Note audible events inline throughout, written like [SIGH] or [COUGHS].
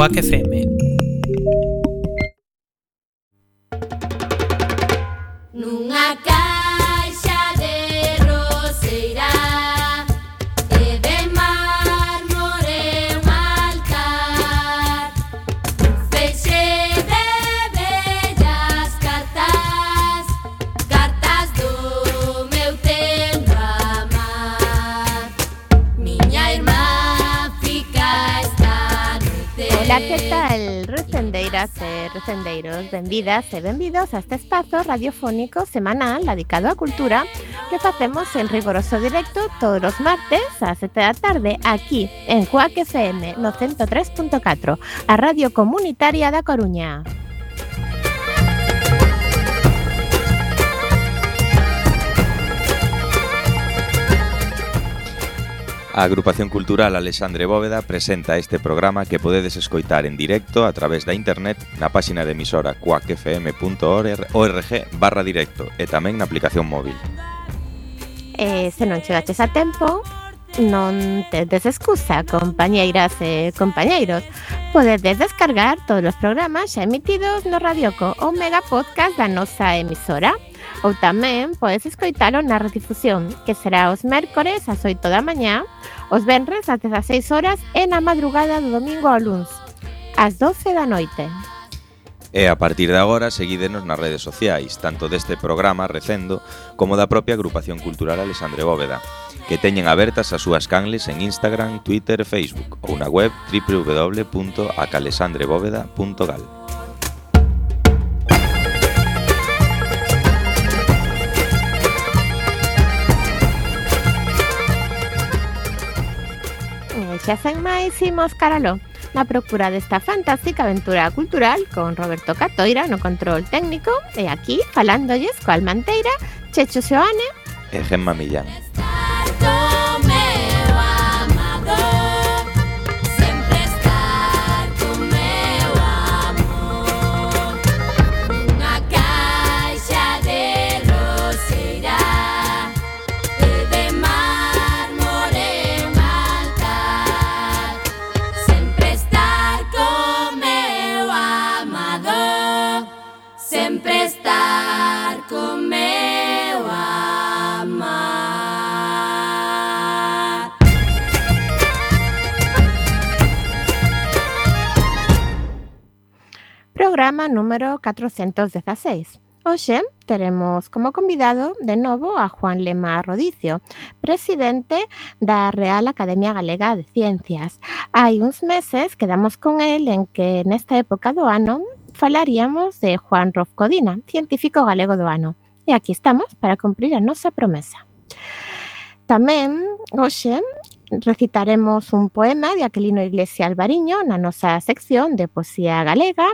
Quack FM. Benvidas e benvidos a este espazo radiofónico semanal dedicado á cultura que facemos en rigoroso directo todos os martes ás 7 da tarde aquí en Cuac FM no 103.4, a radio comunitaria da Coruña. A Agrupación Cultural Alexandre Bóveda presenta este programa que podedes escoitar en directo a través da internet na páxina de emisora cuacfm.org barra directo e tamén na aplicación móvil. E se non chegaches a tempo, non tedes excusa, compañeiras e compañeiros. Podedes descargar todos os programas xa emitidos no Radioco ou Mega Podcast da nosa emisora ou tamén podes escoitalo na redifusión, que será os mércores ás 8 da mañá, os venres ás 16 horas e na madrugada do domingo ao luns, ás 12 da noite. E a partir de agora seguídenos nas redes sociais, tanto deste programa Recendo como da propia agrupación cultural Alexandre Bóveda, que teñen abertas as súas canles en Instagram, Twitter e Facebook ou na web www.acalesandrebóveda.gal. E xa sen máis, imos caralo na procura desta fantástica aventura cultural con Roberto Catoira no control técnico e aquí falándolles coa Almanteira, Checho Xoane E Gemma Millán. Programa número 416. Hoxe teremos como convidado de novo a Juan Lema Rodicio, presidente da Real Academia Galega de Ciencias. Hai uns meses quedamos con el en que nesta época do ano falaríamos de Juan Rofcodina, científico galego do ano. E aquí estamos para cumprir a nosa promesa. Tamén, hoxe, recitaremos un poema de Aquilino Iglesias Albariño na nosa sección de poesía galega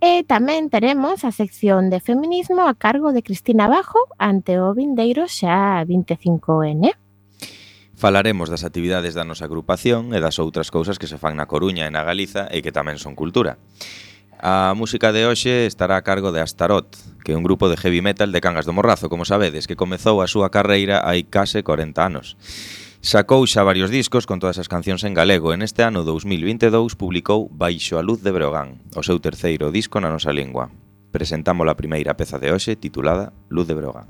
e tamén teremos a sección de feminismo a cargo de Cristina Bajo ante o vindeiro xa 25N. Falaremos das actividades da nosa agrupación e das outras cousas que se fan na Coruña e na Galiza e que tamén son cultura. A música de hoxe estará a cargo de Astaroth, que é un grupo de heavy metal de Cangas do Morrazo, como sabedes, que comezou a súa carreira hai case 40 anos. Sacou xa varios discos con todas as cancións en galego e neste ano 2022 publicou Baixo a luz de Breogán, o seu terceiro disco na nosa lingua. Presentamos a primeira peza de hoxe titulada Luz de Breogán.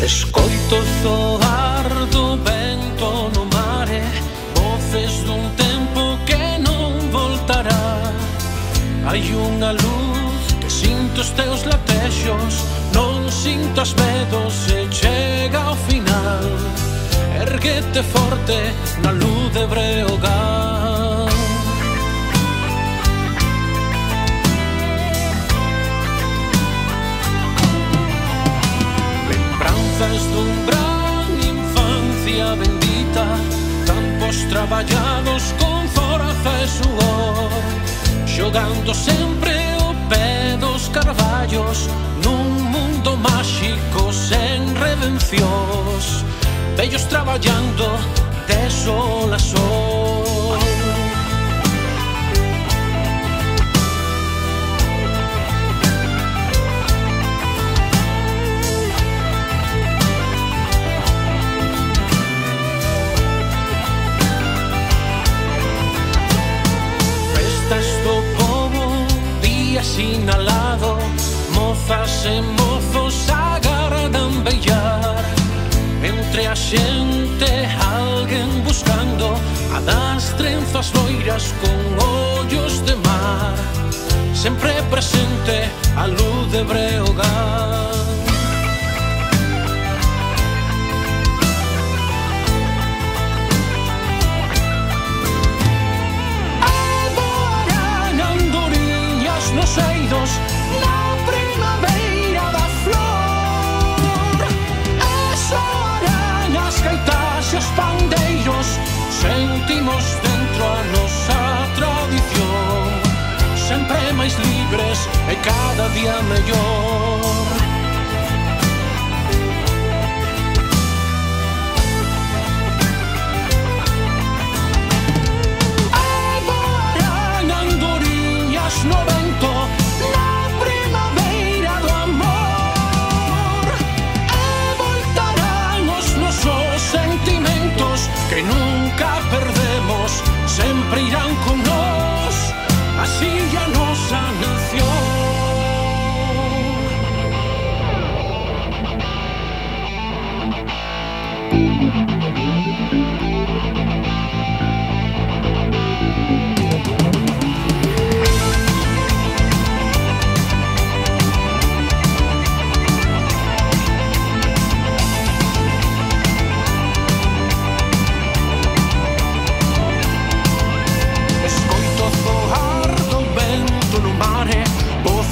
Escoito soar do vento no mare Voces dun tempo que non voltará Hai unha luz que sinto os teus latexos sinto as medos se chega ao final. Erguete forte na luz de Breogán. Lembranzas dun gran infancia bendita Campos traballados con forza e suor Xogando sempre o pé dos carballos Nun mundo máxico sen redencións Vellos traballando de sol a sol. facemos vos agardan bellar Entre a xente alguén buscando A das trenzas loiras con ollos de mar. Sempre presente a luz de breogar libres cada día mellor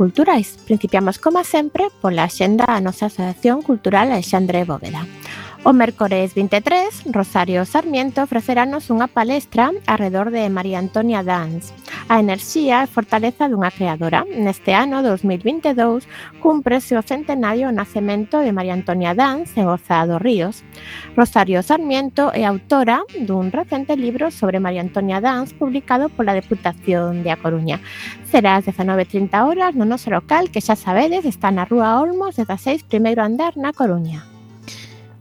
culturais. Principiamos, como sempre, pola xenda a nosa Asociación Cultural Alexandre Bóveda. O mércores 23, Rosario Sarmiento ofreceranos unha palestra arredor de María Antonia Dans, a enerxía e fortaleza dunha creadora. Neste ano 2022 cúmprese o centenario o nacemento de María Antonia Danz en Oza dos Ríos. Rosario Sarmiento é autora dun recente libro sobre María Antonia Danz publicado pola Deputación de A Coruña. Será ás 19.30 horas no noso local que xa sabedes está na Rúa Olmos 16 primeiro andar na Coruña.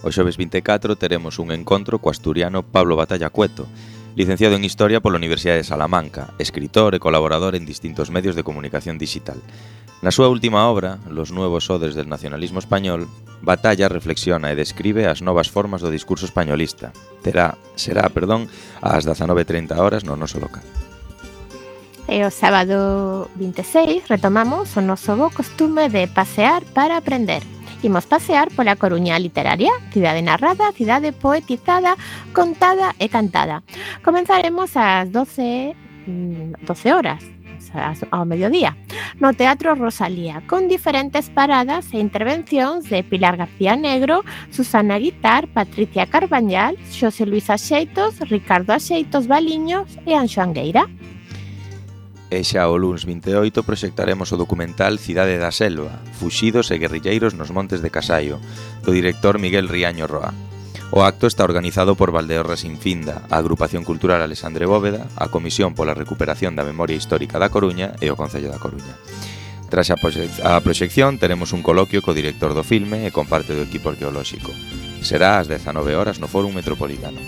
O xoves 24 teremos un encontro co asturiano Pablo Batalla Cueto, Licenciado en Historia pola Universidade de Salamanca, escritor e colaborador en distintos medios de comunicación digital. Na súa última obra, Los nuevos odes del nacionalismo español, Batalla reflexiona e describe as novas formas do discurso españolista. Terá, será, perdón, ás 19.30 horas no noso local. E o sábado 26 retomamos o noso bo costume de pasear para aprender. Imos pasear pola Coruña literaria, cidade narrada, cidade poetizada, contada e cantada. Comenzaremos ás 12, mm, 12 horas, ao mediodía, no Teatro Rosalía, con diferentes paradas e intervencións de Pilar García Negro, Susana Guitar, Patricia Carbañal, Xosé Luis Axeitos, Ricardo Axeitos Baliños e Anxo Angueira. E xa o luns 28 proxectaremos o documental Cidade da Selva, Fuxidos e guerrilleiros nos montes de Casallo, do director Miguel Riaño Roa. O acto está organizado por Valdeorra Infinda, a Agrupación Cultural Alexandre Bóveda, a Comisión pola Recuperación da Memoria Histórica da Coruña e o Concello da Coruña. Tras a, a proxección teremos un coloquio co director do filme e con parte do equipo arqueolóxico. Será ás 19 horas no Fórum Metropolitano.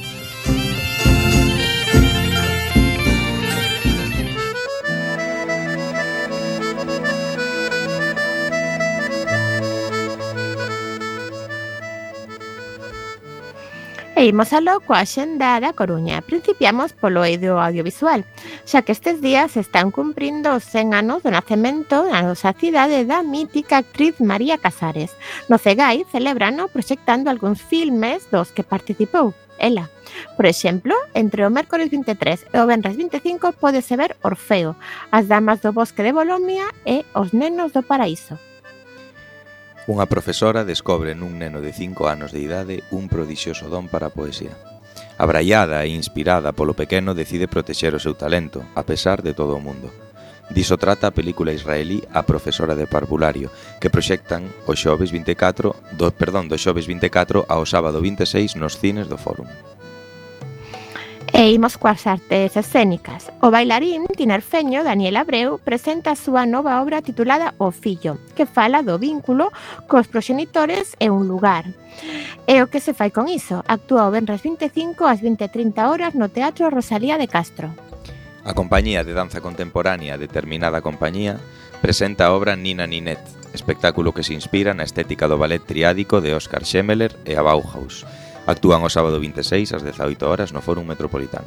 E imos aló coa xenda da Coruña. Principiamos polo eido audiovisual, xa que estes días están cumprindo os 100 anos do nacemento na nosa cidade da mítica actriz María Casares. No Cegai celebrano proxectando algúns filmes dos que participou ela. Por exemplo, entre o mércores 23 e o venres 25 pódese ver Orfeo, as damas do bosque de Bolomia e os nenos do paraíso. Unha profesora descobre nun neno de 5 anos de idade un prodixioso don para a poesía. Abraiada e inspirada polo pequeno decide protexer o seu talento, a pesar de todo o mundo. Diso trata a película israelí A profesora de parvulario, que proxectan o xoves 24, do, perdón, do xoves 24 ao sábado 26 nos cines do Fórum. E imos coas artes escénicas. O bailarín tinerfeño Daniel Abreu presenta a súa nova obra titulada O Fillo, que fala do vínculo cos proxenitores e un lugar. E o que se fai con iso? Actúa o Benres 25 ás 20.30 horas no Teatro Rosalía de Castro. A compañía de danza contemporánea determinada compañía presenta a obra Nina Ninet, espectáculo que se inspira na estética do ballet triádico de Óscar Schemmeler e a Bauhaus, Actúan o sábado 26 ás 18 horas no Fórum Metropolitano.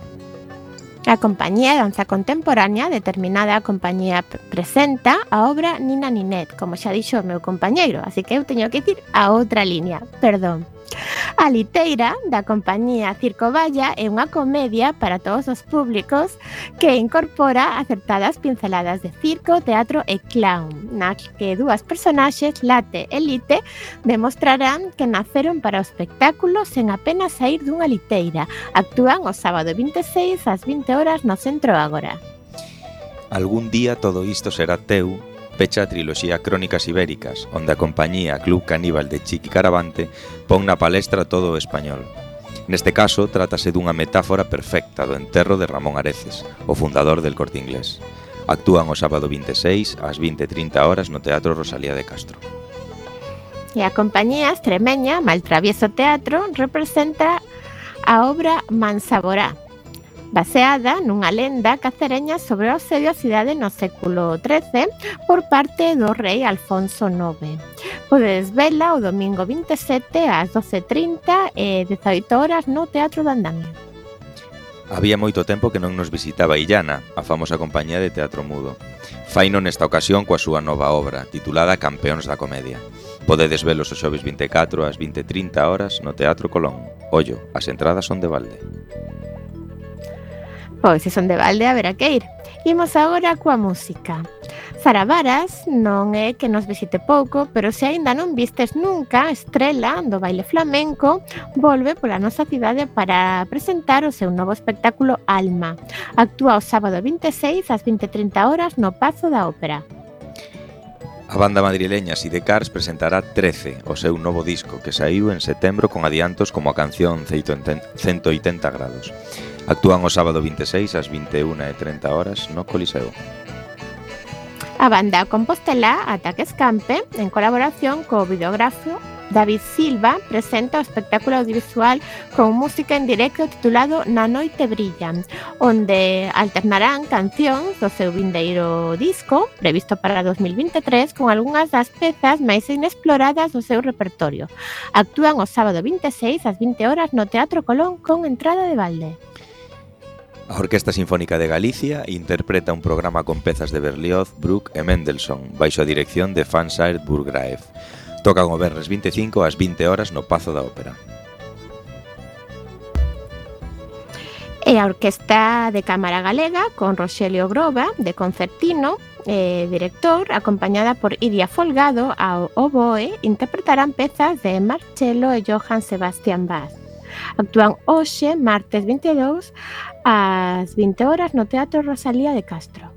A compañía de danza contemporánea, determinada a compañía presenta a obra Nina Ninet, como xa dixo o meu compañeiro, así que eu teño que dicir a outra liña, perdón. A Liteira, da compañía Circo Valla, é unha comedia para todos os públicos que incorpora acertadas pinceladas de circo, teatro e clown, na que dúas personaxes, Late e Lite, demostrarán que naceron para o espectáculo sen apenas sair dunha liteira. Actúan o sábado 26 ás 20 horas no Centro Ágora. Algún día todo isto será teu pecha a triloxía Crónicas Ibéricas, onde a compañía Club Caníbal de Chiqui Caravante pon na palestra todo o español. Neste caso, trátase dunha metáfora perfecta do enterro de Ramón Areces, o fundador del Corte Inglés. Actúan o sábado 26 ás 20.30 horas no Teatro Rosalía de Castro. E a compañía extremeña Maltravieso Teatro representa a obra Mansaborá, baseada nunha lenda cacereña sobre o asedio á cidade no século XIII por parte do rei Alfonso IX. Podedes vela o domingo 27 ás 12.30 e 18 horas no Teatro de Andamio. Había moito tempo que non nos visitaba Illana, a famosa compañía de teatro mudo. Faino nesta ocasión coa súa nova obra, titulada Campeóns da Comedia. Podedes velos os xoves 24 ás 20.30 horas no Teatro Colón. Ollo, as entradas son de balde. Pois se son de balde haberá que ir. Imos agora coa música. Sara Varas non é que nos visite pouco, pero se aínda non vistes nunca, estrela do baile flamenco volve pola nosa cidade para presentar o seu novo espectáculo Alma. Actúa o sábado 26 ás 20.30 horas no Pazo da Ópera. A banda madrileña Sidecars presentará 13, o seu novo disco, que saiu en setembro con adiantos como a canción 180 grados. Actúan o sábado 26 ás 21:30 horas no Coliseo. A banda Compostela Ataque Escampe, en colaboración co videógrafo David Silva presenta o espectáculo audiovisual con música en directo titulado Na noite brillan, onde alternarán cancións do seu vindeiro disco, previsto para 2023, con algunhas das pezas máis inexploradas do seu repertorio. Actúan o sábado 26 ás 20 horas no Teatro Colón con entrada de balde. A Orquesta Sinfónica de Galicia interpreta un programa con pezas de Berlioz, Brook e Mendelssohn, baixo a dirección de Fansair Burgraef. Tocan o Berres 25 ás 20 horas no Pazo da Ópera. E a Orquesta de Cámara Galega con Roxelio Groba de concertino eh, director, acompañada por Iria Folgado ao oboe, interpretarán pezas de Marcelo e Johann Sebastian Bach. Actúan hoxe, martes 22, ás 20 horas no Teatro Rosalía de Castro.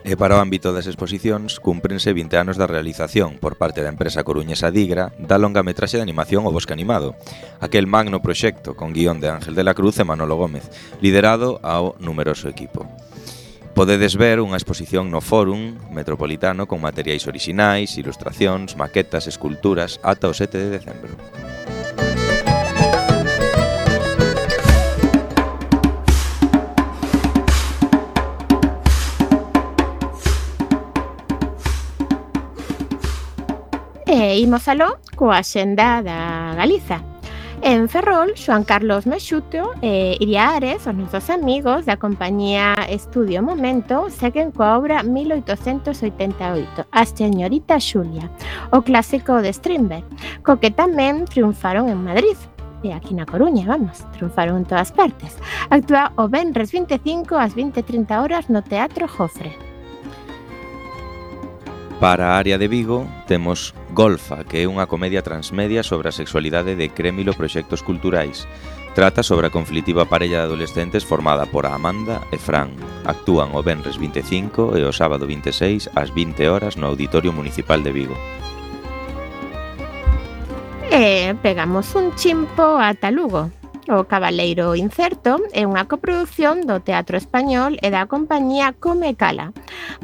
E para o ámbito das exposicións, cúmprense 20 anos da realización por parte da empresa coruñesa Digra da longa metraxe de animación O Bosque Animado, aquel magno proxecto con guión de Ángel de la Cruz e Manolo Gómez, liderado ao numeroso equipo. Podedes ver unha exposición no Fórum Metropolitano con materiais orixinais, ilustracións, maquetas, esculturas ata o 7 de decembro. E imos aló coa xenda da Galiza. En Ferrol, Xoan Carlos Mexuto e eh, Iria Ares, os nosos amigos da compañía Estudio Momento, seguen coa obra 1888, A señorita Xulia, o clásico de Strindberg, co que tamén triunfaron en Madrid, e aquí na Coruña, vamos, triunfaron en todas partes. Actúa o Benres 25 ás 20.30 horas no Teatro Jofre. Para a área de Vigo temos Golfa, que é unha comedia transmedia sobre a sexualidade de Crémilo Proxectos Culturais. Trata sobre a conflitiva parella de adolescentes formada por Amanda e Fran. Actúan o Benres 25 e o sábado 26 ás 20 horas no Auditorio Municipal de Vigo. E pegamos un chimpo ata Lugo. O Cabaleiro Incerto é unha coproducción do Teatro Español e da compañía Come Cala,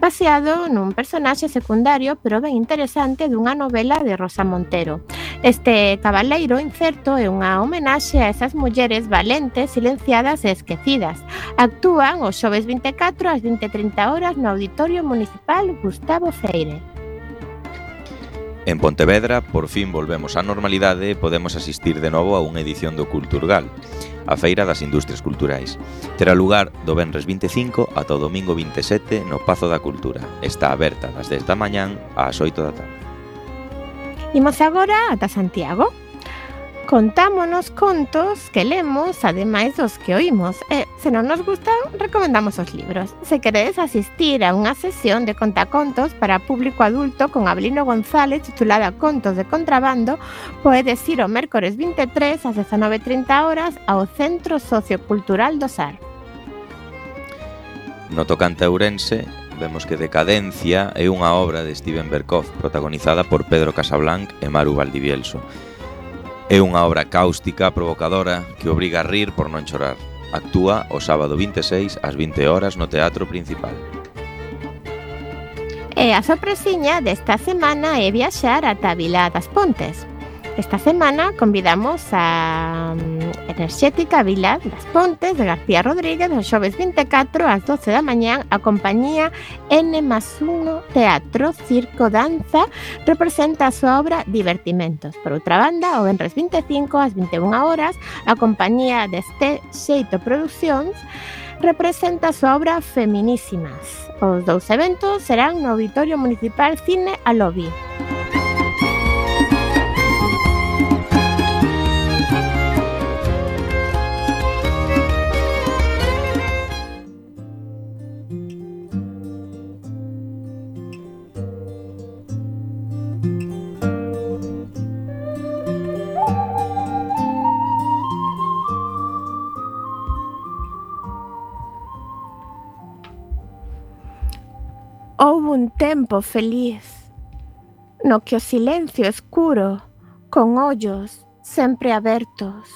baseado nun personaxe secundario pero ben interesante dunha novela de Rosa Montero. Este Cabaleiro Incerto é unha homenaxe a esas mulleres valentes, silenciadas e esquecidas. Actúan os xoves 24 ás 20.30 horas no Auditorio Municipal Gustavo Freire. En Pontevedra, por fin volvemos á normalidade e podemos asistir de novo a unha edición do Culturgal, a Feira das Industrias Culturais. Terá lugar do Benres 25 ata o domingo 27 no Pazo da Cultura. Está aberta das 10 da mañán ás 8 da tarde. Imos agora ata Santiago contámonos contos que lemos, ademais dos que oímos. E, se non nos gustan, recomendamos os libros. Se queredes asistir a unha sesión de contacontos para público adulto con Abelino González titulada Contos de Contrabando, podedes ir o mércores 23 ás 19.30 horas ao Centro Sociocultural do SAR. No tocante a Ourense, vemos que Decadencia é unha obra de Steven Berkoff protagonizada por Pedro Casablanc e Maru Valdivielso É unha obra cáustica, provocadora, que obriga a rir por non chorar. Actúa o sábado 26 ás 20 horas no Teatro Principal. E a sorpresiña desta semana é viaxar ata Vila das Pontes, Esta semana convidamos a mm, Enerxética Vila das Pontes de García Rodríguez o xoves 24 ás 12 da mañán a compañía N más 1 Teatro Circo Danza representa a súa obra Divertimentos. Por outra banda, o Benres 25 ás 21 horas a compañía deste Xeito Produccións representa a súa obra Feminísimas. Os dous eventos serán no Auditorio Municipal Cine Alobi. Música un tempo feliz, no que o silencio escuro, con ollos sempre abertos,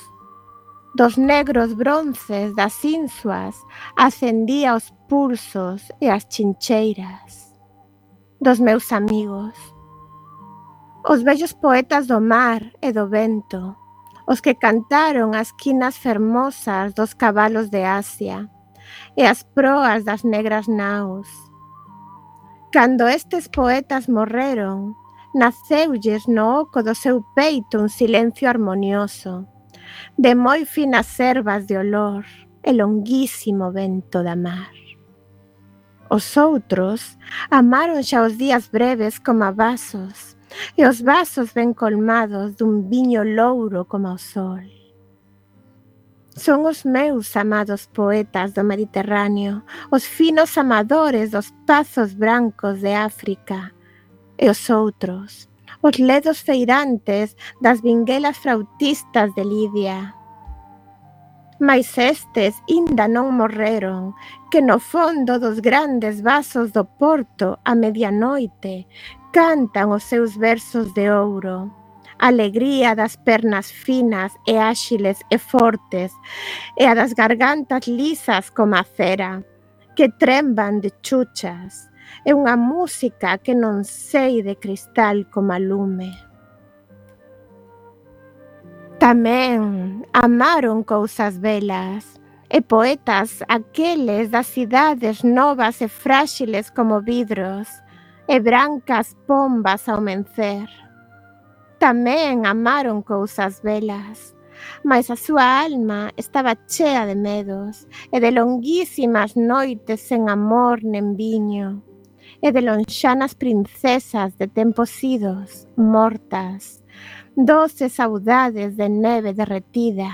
dos negros bronces das insuas acendía os pulsos e as chincheiras. Dos meus amigos. Os bellos poetas do mar e do vento, os que cantaron as quinas fermosas dos cabalos de Asia e as proas das negras naos, Cando estes poetas morreron, naceulles no oco do seu peito un silencio armonioso, de moi finas ervas de olor e longuísimo vento da mar. Os outros amaron xa os días breves como a vasos, e os vasos ben colmados dun viño louro como o sol Son os meus amados poetas do Mediterráneo, os finos amadores dos pazos brancos de África e os outros, os ledos feirantes das vinguelas frautistas de Lidia. Mais estes inda non morreron, que no fondo dos grandes vasos do Porto a medianoite cantan os seus versos de ouro alegría das pernas finas e áxiles e fortes e a das gargantas lisas como a cera, que tremban de chuchas. É unha música que non sei de cristal como a lume. Tamén amaron cousas velas e poetas aqueles das cidades novas e fráxiles como vidros, e brancas pombas ao mencer. Tamén amaron cousas velas, mais a súa alma estaba chea de medos e de longuísimas noites sen amor nen viño e de lonxanas princesas de tempos idos, mortas, doce saudades de neve derretida.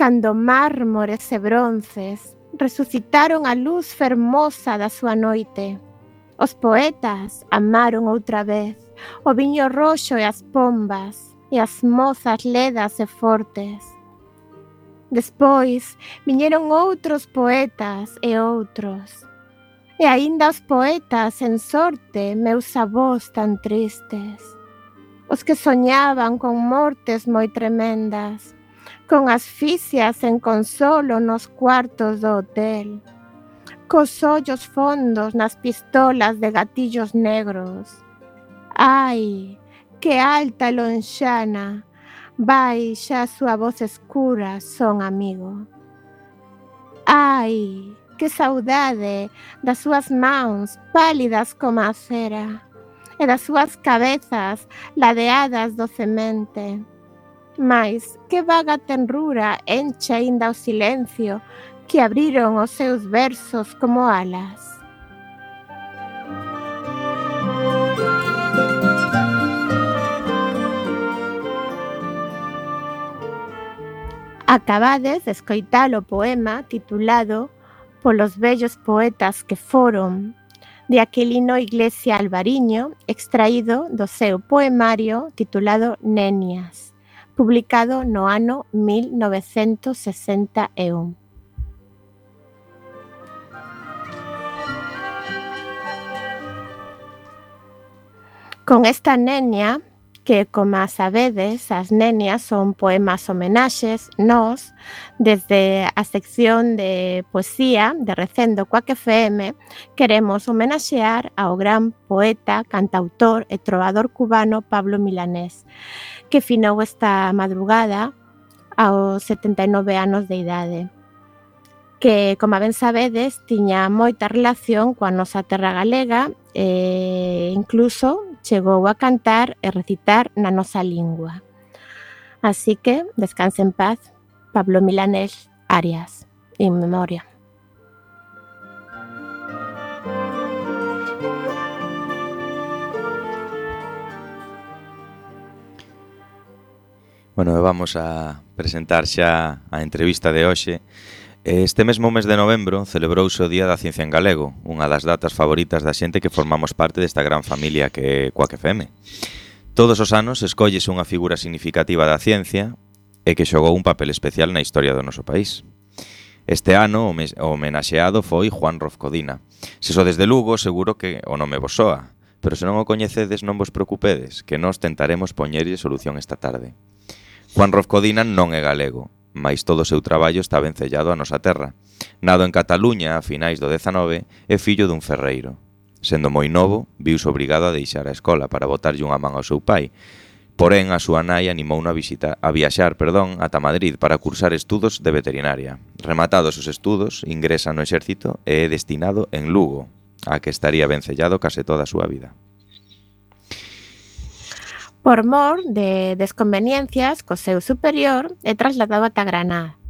Cando mármores e bronces resucitaron a luz fermosa da súa noite, os poetas amaron outra vez o viño roxo e as pombas e as mozas ledas e fortes. Despois viñeron outros poetas e outros, e aínda os poetas en sorte meus avós tan tristes, os que soñaban con mortes moi tremendas, con asfixias en consolo nos cuartos do hotel, cos ollos fondos nas pistolas de gatillos negros, Ai, que alta e lonxana vai xa a súa voz escura, son amigo. Ai, que saudade das súas mans pálidas como a cera e das súas cabezas ladeadas docemente. Mais que vaga tenrura enche aínda o silencio que abriron os seus versos como alas. Acabades de escoitar o poema titulado Polos vellos poetas que foron de Aquilino Iglesia Alvariño, extraído do seu poemario titulado Nenias, publicado no ano 1961. Con esta nenia, que, como sabedes, as nenias son poemas homenaxes, nós, desde a sección de poesía de Recendo Coac FM, queremos homenaxear ao gran poeta, cantautor e trovador cubano Pablo Milanés, que finou esta madrugada aos 79 anos de idade que, como ben sabedes, tiña moita relación coa nosa terra galega e incluso chegou a cantar e recitar na nosa lingua. Así que, descanse en paz, Pablo Milanés Arias, en memoria. Bueno, vamos a presentar xa a entrevista de hoxe Eh, este mesmo mes de novembro celebrouse o Día da Ciencia en Galego, unha das datas favoritas da xente que formamos parte desta gran familia que é Coac FM. Todos os anos escollese unha figura significativa da ciencia e que xogou un papel especial na historia do noso país. Este ano o homenaxeado foi Juan Rofcodina. Se sodes de Lugo, seguro que o nome vos soa, pero se non o coñecedes non vos preocupedes, que nós tentaremos poñerlle solución esta tarde. Juan Rofcodina non é galego, mais todo o seu traballo está vencellado á nosa terra. Nado en Cataluña a finais do 19 é fillo dun ferreiro. Sendo moi novo, vius obrigado a deixar a escola para botarlle unha man ao seu pai. Porén, a súa nai animouno a, visita, a viaxar perdón, ata Madrid para cursar estudos de veterinaria. Rematados os estudos, ingresa no exército e é destinado en Lugo, a que estaría vencellado case toda a súa vida por mor de desconveniencias co seu superior é trasladado ata Granada.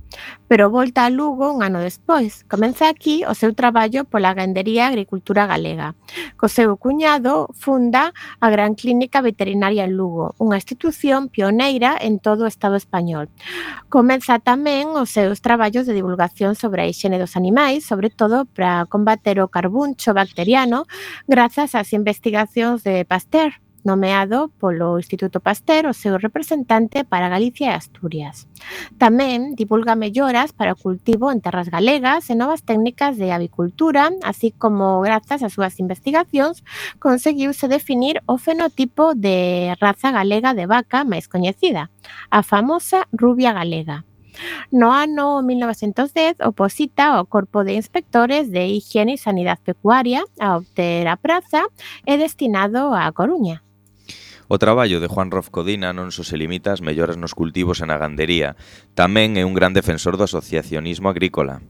Pero volta a Lugo un ano despois. Comeza aquí o seu traballo pola gandería e agricultura galega. Co seu cuñado funda a Gran Clínica Veterinaria en Lugo, unha institución pioneira en todo o Estado español. Comeza tamén os seus traballos de divulgación sobre a higiene dos animais, sobre todo para combater o carbuncho bacteriano, grazas ás investigacións de Pasteur nomeado polo Instituto Pasteur o seu representante para Galicia e Asturias. Tamén divulga melloras para o cultivo en terras galegas e novas técnicas de avicultura, así como grazas ás súas investigacións conseguiuse definir o fenotipo de raza galega de vaca máis coñecida, a famosa rubia galega. No ano 1910 oposita ao Corpo de Inspectores de Higiene e Sanidade Pecuaria a obter a praza e destinado a Coruña. O traballo de Juan Rofcodina non só se limita ás melloras nos cultivos e na gandería, tamén é un gran defensor do asociacionismo agrícola,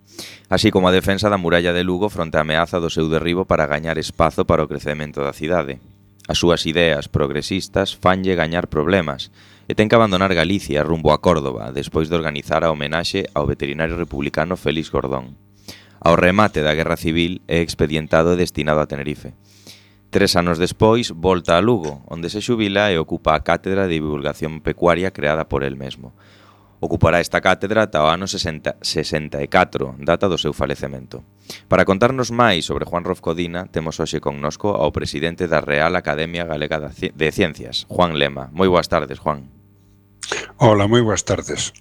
así como a defensa da muralla de Lugo fronte á ameaza do seu derribo para gañar espazo para o crecemento da cidade. As súas ideas progresistas fanlle gañar problemas, e ten que abandonar Galicia rumbo a Córdoba despois de organizar a homenaxe ao veterinario republicano Félix Gordón. Ao remate da Guerra Civil é expedientado e destinado a Tenerife. Tres anos despois, volta a Lugo, onde se xubila e ocupa a Cátedra de Divulgación Pecuaria creada por el mesmo. Ocupará esta cátedra ata o ano 60, 64, data do seu falecemento. Para contarnos máis sobre Juan Rofcodina, temos hoxe connosco ao presidente da Real Academia Galega de Ciencias, Juan Lema. Moi boas tardes, Juan. Hola, moi boas tardes.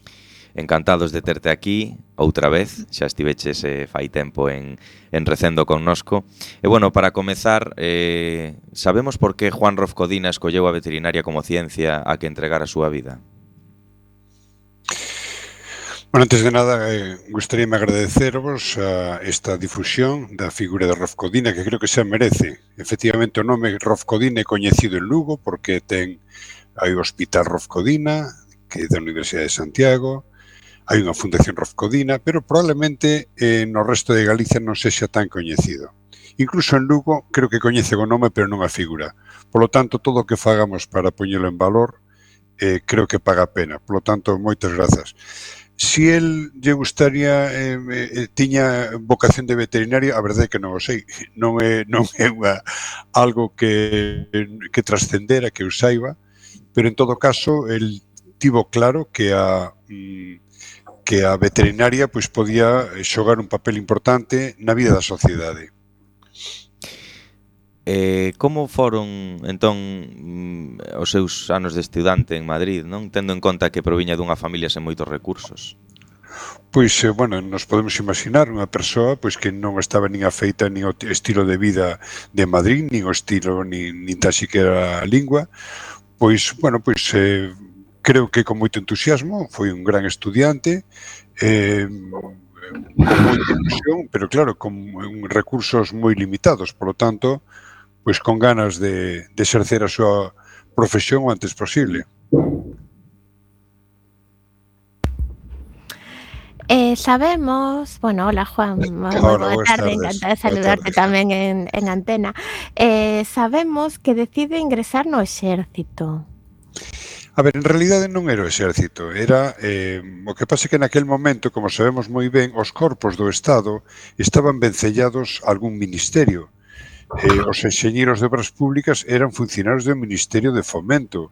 Encantados de terte aquí outra vez, xa estiveches eh, fai tempo en, en Recendo connosco. E bueno, para comezar, eh, sabemos por que Juan Rofcodina escolleu a veterinaria como ciencia a que entregar a súa vida? Bueno, antes de nada, eh, gustaríame agradecervos a eh, esta difusión da figura de Rofcodina, que creo que se merece. Efectivamente, o nome Rofcodina é coñecido en Lugo porque ten hai o Hospital Rofcodina, que é da Universidade de Santiago, Hai unha fundación rofcodina, pero probablemente eh, no resto de Galicia non sexa tan coñecido. Incluso en Lugo creo que coñece o nome pero non a figura. Por lo tanto, todo o que fagamos para poñelo en valor eh, creo que paga a pena. Por lo tanto, moitas grazas. Si el lle gustaría eh, eh, tiña vocación de veterinario, a verdade é que non o sei. Non é, non é unha, algo que, que trascendera, que eu saiba, pero en todo caso, el tivo claro que a mm, que a veterinaria pois podía xogar un papel importante na vida da sociedade. Eh, como foron entón mm, os seus anos de estudante en Madrid, non tendo en conta que proviña dunha familia sen moitos recursos? Pois, eh, bueno, nos podemos imaginar unha persoa pois que non estaba nin afeita nin o estilo de vida de Madrid, nin o estilo, nin, nin tan siquiera a lingua, pois, bueno, pois eh, creo que con moito entusiasmo, foi un gran estudiante, eh, con moita ilusión, pero claro, con recursos moi limitados, polo tanto, pois con ganas de, de exercer a súa profesión o antes posible. Eh, sabemos, bueno, hola Juan, muy hola, buena tarde, encantada de saludarte tamén en, en antena. Eh, sabemos que decide ingresar no exército. A ver, en realidade non era o exército, era eh, o que pasa que naquel momento, como sabemos moi ben, os corpos do Estado estaban vencellados a algún ministerio. Eh, os enxeñeiros de obras públicas eran funcionarios do Ministerio de Fomento,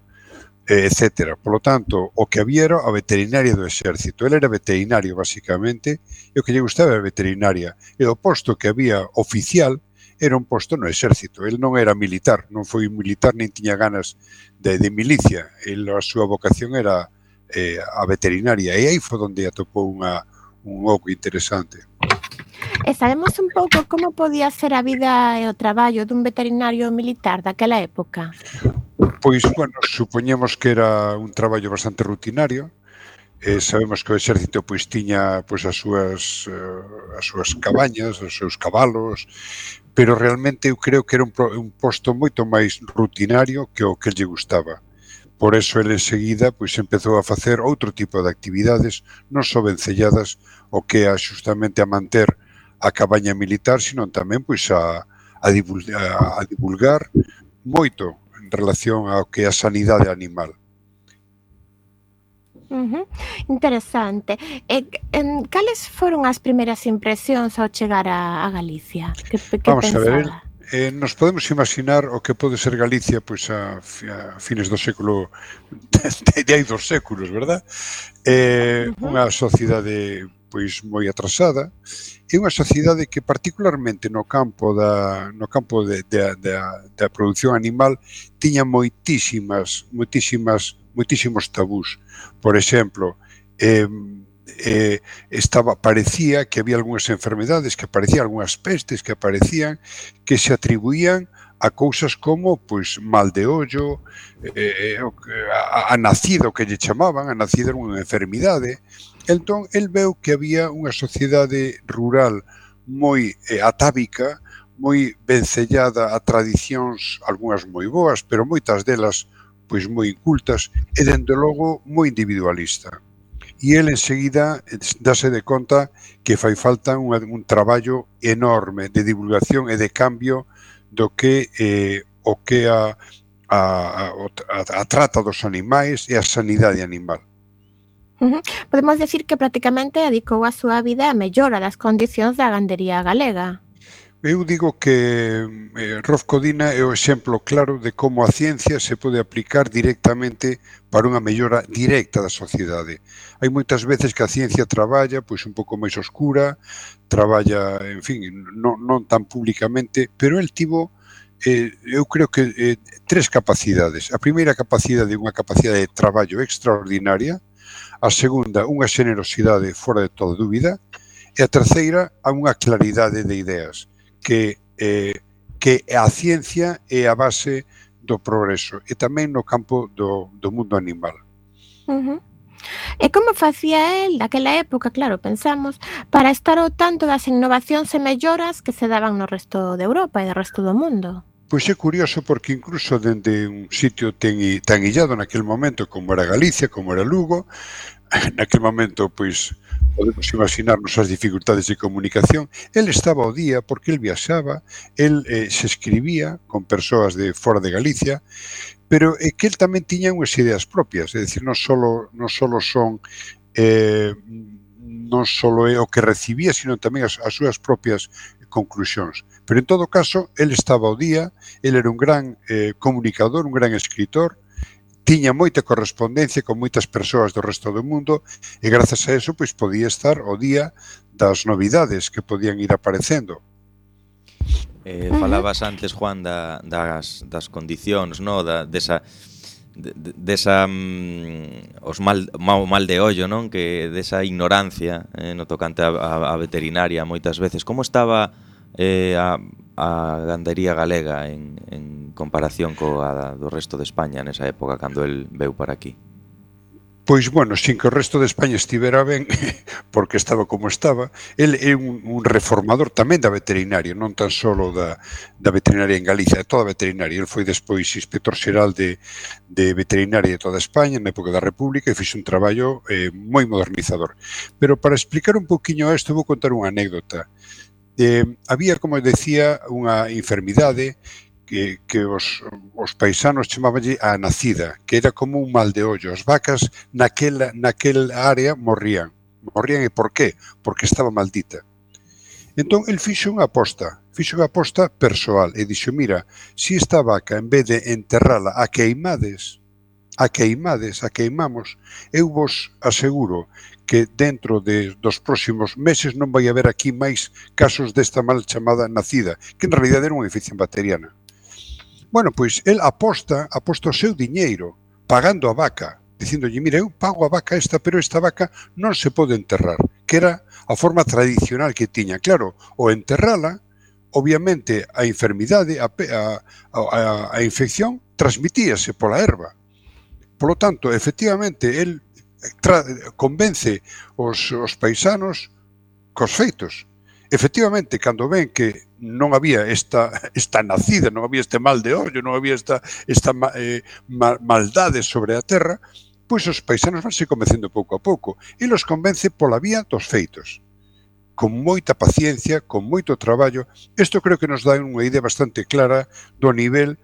eh, etc. Por lo tanto, o que había era a veterinaria do exército. Ele era veterinario, basicamente, e o que lle gustaba era a veterinaria. E o posto que había oficial era un posto no exército. El non era militar, non foi militar nin tiña ganas de, de milicia. El, a súa vocación era eh, a veterinaria e aí foi onde atopou unha, un oco interesante. E sabemos un pouco como podía ser a vida e o traballo dun veterinario militar daquela época? Pois, bueno, supoñemos que era un traballo bastante rutinario, Eh, sabemos que o exército pois tiña pois as súas eh, as súas cabañas, os seus cabalos, pero realmente eu creo que era un, un posto moito máis rutinario que o que lle gustaba. Por eso ele enseguida pois, empezou a facer outro tipo de actividades, non só vencelladas, o que a justamente a manter a cabaña militar, sino tamén pois, a, a, divulgar, a divulgar moito en relación ao que é a sanidade animal. Uh -huh. Interesante. E, en, cales foron as primeiras impresións ao chegar a, a Galicia? Que, que Vamos pensaba? a ver, eh, nos podemos imaginar o que pode ser Galicia pois a, a fines do século [LAUGHS] de, de hai dos séculos, verdad? Eh, uh -huh. unha sociedade pois moi atrasada e unha sociedade que particularmente no campo da no campo de, de, de, da produción animal tiña moitísimas moitísimas moitísimos tabús. Por exemplo, eh, eh, estaba parecía que había algunhas enfermedades, que aparecían algunhas pestes que aparecían que se atribuían a cousas como pois mal de ollo, eh, a, a nacido que lle chamaban, a nacido era unha enfermidade. Entón, el veu que había unha sociedade rural moi eh, atávica, moi vencellada a tradicións, algunhas moi boas, pero moitas delas pois moi incultas e dende logo moi individualista. E el enseguida dase de conta que fai falta un, un traballo enorme de divulgación e de cambio do que eh, o que a, a, a, a trata dos animais e a sanidade animal. Uh -huh. Podemos decir que prácticamente dedicou a súa vida a mellora das condicións da gandería galega. Eu digo que eh, Rolf Codina é o exemplo claro de como a ciencia se pode aplicar directamente para unha mellora directa da sociedade. Hai moitas veces que a ciencia traballa pois un pouco máis oscura, traballa, en fin, non, non tan públicamente, pero el tivo eh, eu creo que eh, tres capacidades. A primeira capacidade é unha capacidade de traballo extraordinaria, a segunda unha xenerosidade fora de toda dúbida, e a terceira a unha claridade de ideas que, eh, que a ciencia é a base do progreso e tamén no campo do, do mundo animal. Uh -huh. E como facía el daquela época, claro, pensamos, para estar ao tanto das innovacións e melloras que se daban no resto de Europa e do resto do mundo? Pois é curioso porque incluso dende un sitio ten, tan illado naquel momento como era Galicia, como era Lugo, [LAUGHS] naquel momento pois podemos imaginarnos as dificultades de comunicación, el estaba ao día porque el viaxaba, el eh, se escribía con persoas de fora de Galicia, pero é que el tamén tiña unhas ideas propias, é dicir, non solo, non solo son eh, non solo é o que recibía, sino tamén as, as súas propias conclusións. Pero en todo caso, el estaba ao día, el era un gran eh, comunicador, un gran escritor, tiña moita correspondencia con moitas persoas do resto do mundo e grazas a eso pois podía estar o día das novidades que podían ir aparecendo. Eh, falabas antes, Juan, da, das, das condicións, no? da, desa, de, desa mm, os mal, mal, mal de ollo, non? Que desa ignorancia eh, no tocante a, a, a veterinaria moitas veces. Como estaba eh, a, a gandería galega en, en comparación coa do resto de España nesa época cando el veu para aquí? Pois, bueno, sin que o resto de España estivera ben, [LAUGHS] porque estaba como estaba, el é un, un reformador tamén da veterinaria, non tan solo da, da veterinaria en Galicia, de toda a veterinaria. El foi despois inspector xeral de, de veterinaria de toda España na época da República e fixe un traballo eh, moi modernizador. Pero para explicar un poquinho isto, vou contar unha anécdota. Eh, Eh, había, como decía, unha enfermidade que, que os, os paisanos chamabanlle a nacida, que era como un mal de ollo. As vacas naquela, naquel área morrían. Morrían e por qué? Porque estaba maldita. Entón, el fixo unha aposta, fixo unha aposta persoal e dixo, mira, se esta vaca, en vez de enterrala a queimades, a queimades, a queimamos. Eu vos aseguro que dentro de, dos próximos meses non vai haber aquí máis casos desta mal chamada nacida, que en realidad era unha infección bacteriana. Bueno, pois el aposta, aposta o seu diñeiro pagando a vaca, dicindolle, mira, eu pago a vaca esta, pero esta vaca non se pode enterrar, que era a forma tradicional que tiña. Claro, o enterrala, obviamente a enfermidade, a, a, a, a infección transmitíase pola erva Polo tanto, efectivamente, el tra, convence os, os paisanos cos feitos. Efectivamente, cando ven que non había esta, esta nacida, non había este mal de ollo, non había esta, esta eh, ma, maldade sobre a terra, pois os paisanos vanse convencendo pouco a pouco e los convence pola vía dos feitos con moita paciencia, con moito traballo. Isto creo que nos dá unha idea bastante clara do nivel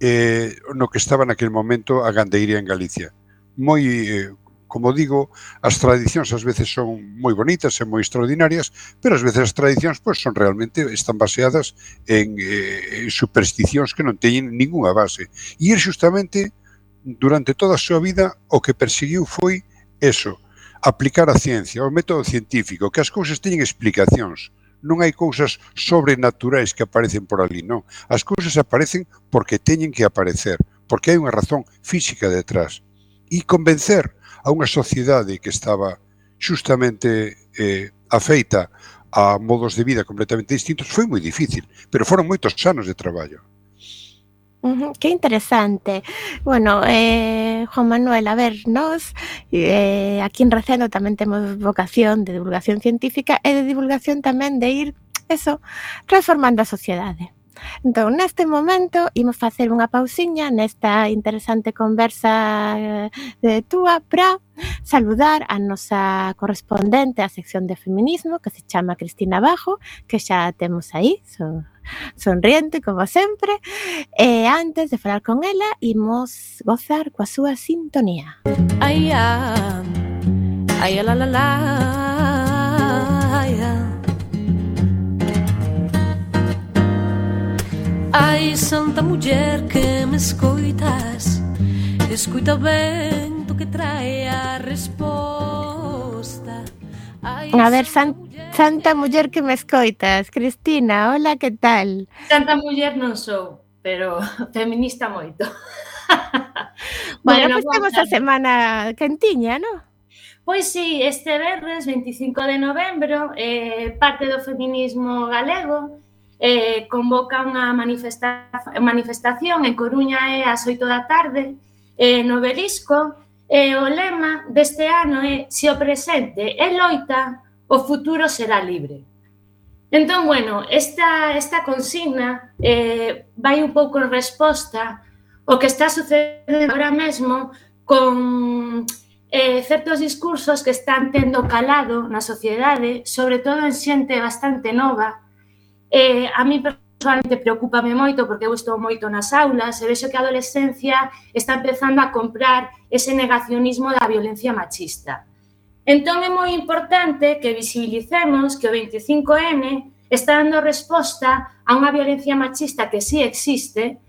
eh, no que estaba naquel momento a gandeiría en Galicia. Moi, eh, como digo, as tradicións ás veces son moi bonitas e moi extraordinarias, pero ás veces as tradicións pois, son realmente están baseadas en eh, supersticións que non teñen ninguna base. E ir justamente durante toda a súa vida o que perseguiu foi eso, aplicar a ciencia, o método científico, que as cousas teñen explicacións, non hai cousas sobrenaturais que aparecen por ali, non. As cousas aparecen porque teñen que aparecer, porque hai unha razón física detrás. E convencer a unha sociedade que estaba xustamente eh, afeita a modos de vida completamente distintos foi moi difícil, pero foron moitos anos de traballo. Uh qué interesante. Bueno, eh, Juan Manuel, a ver, nos eh, aquí en Recendo tamén temos vocación de divulgación científica e de divulgación tamén de ir, eso, transformando a sociedade. Entón, neste momento, imos facer unha pausiña nesta interesante conversa eh, de túa para saludar a nosa correspondente á sección de feminismo que se chama Cristina Bajo, que xa temos aí, so, [LAUGHS] sonriente como sempre e eh, antes de falar con ela imos gozar coa súa sintonía. Ai, ah, ai, la, la, la, ai, ah. Ai, santa muller que me escoitas Escoita o vento que trae a resposta A ver, san, Santa Muller que me escoitas. Cristina, hola, que tal? Santa Muller non sou, pero [LAUGHS] feminista moito. [LAUGHS] bueno, bueno, pois pues temos a semana quentiña, non? Pois sí, este verres, 25 de novembro, eh, parte do feminismo galego eh, convoca unha manifesta manifestación en Coruña é ás 8 da tarde eh, no Belisco, E o lema deste ano é Se o presente é loita, o futuro será libre. Entón, bueno, esta, esta consigna eh, vai un pouco en resposta o que está sucedendo agora mesmo con eh, certos discursos que están tendo calado na sociedade, sobre todo en xente bastante nova. Eh, a mí persoalmente preocupame moito porque eu estou moito nas aulas e vexo que a adolescencia está empezando a comprar ese negacionismo da violencia machista. Entón é moi importante que visibilicemos que o 25N está dando resposta a unha violencia machista que sí existe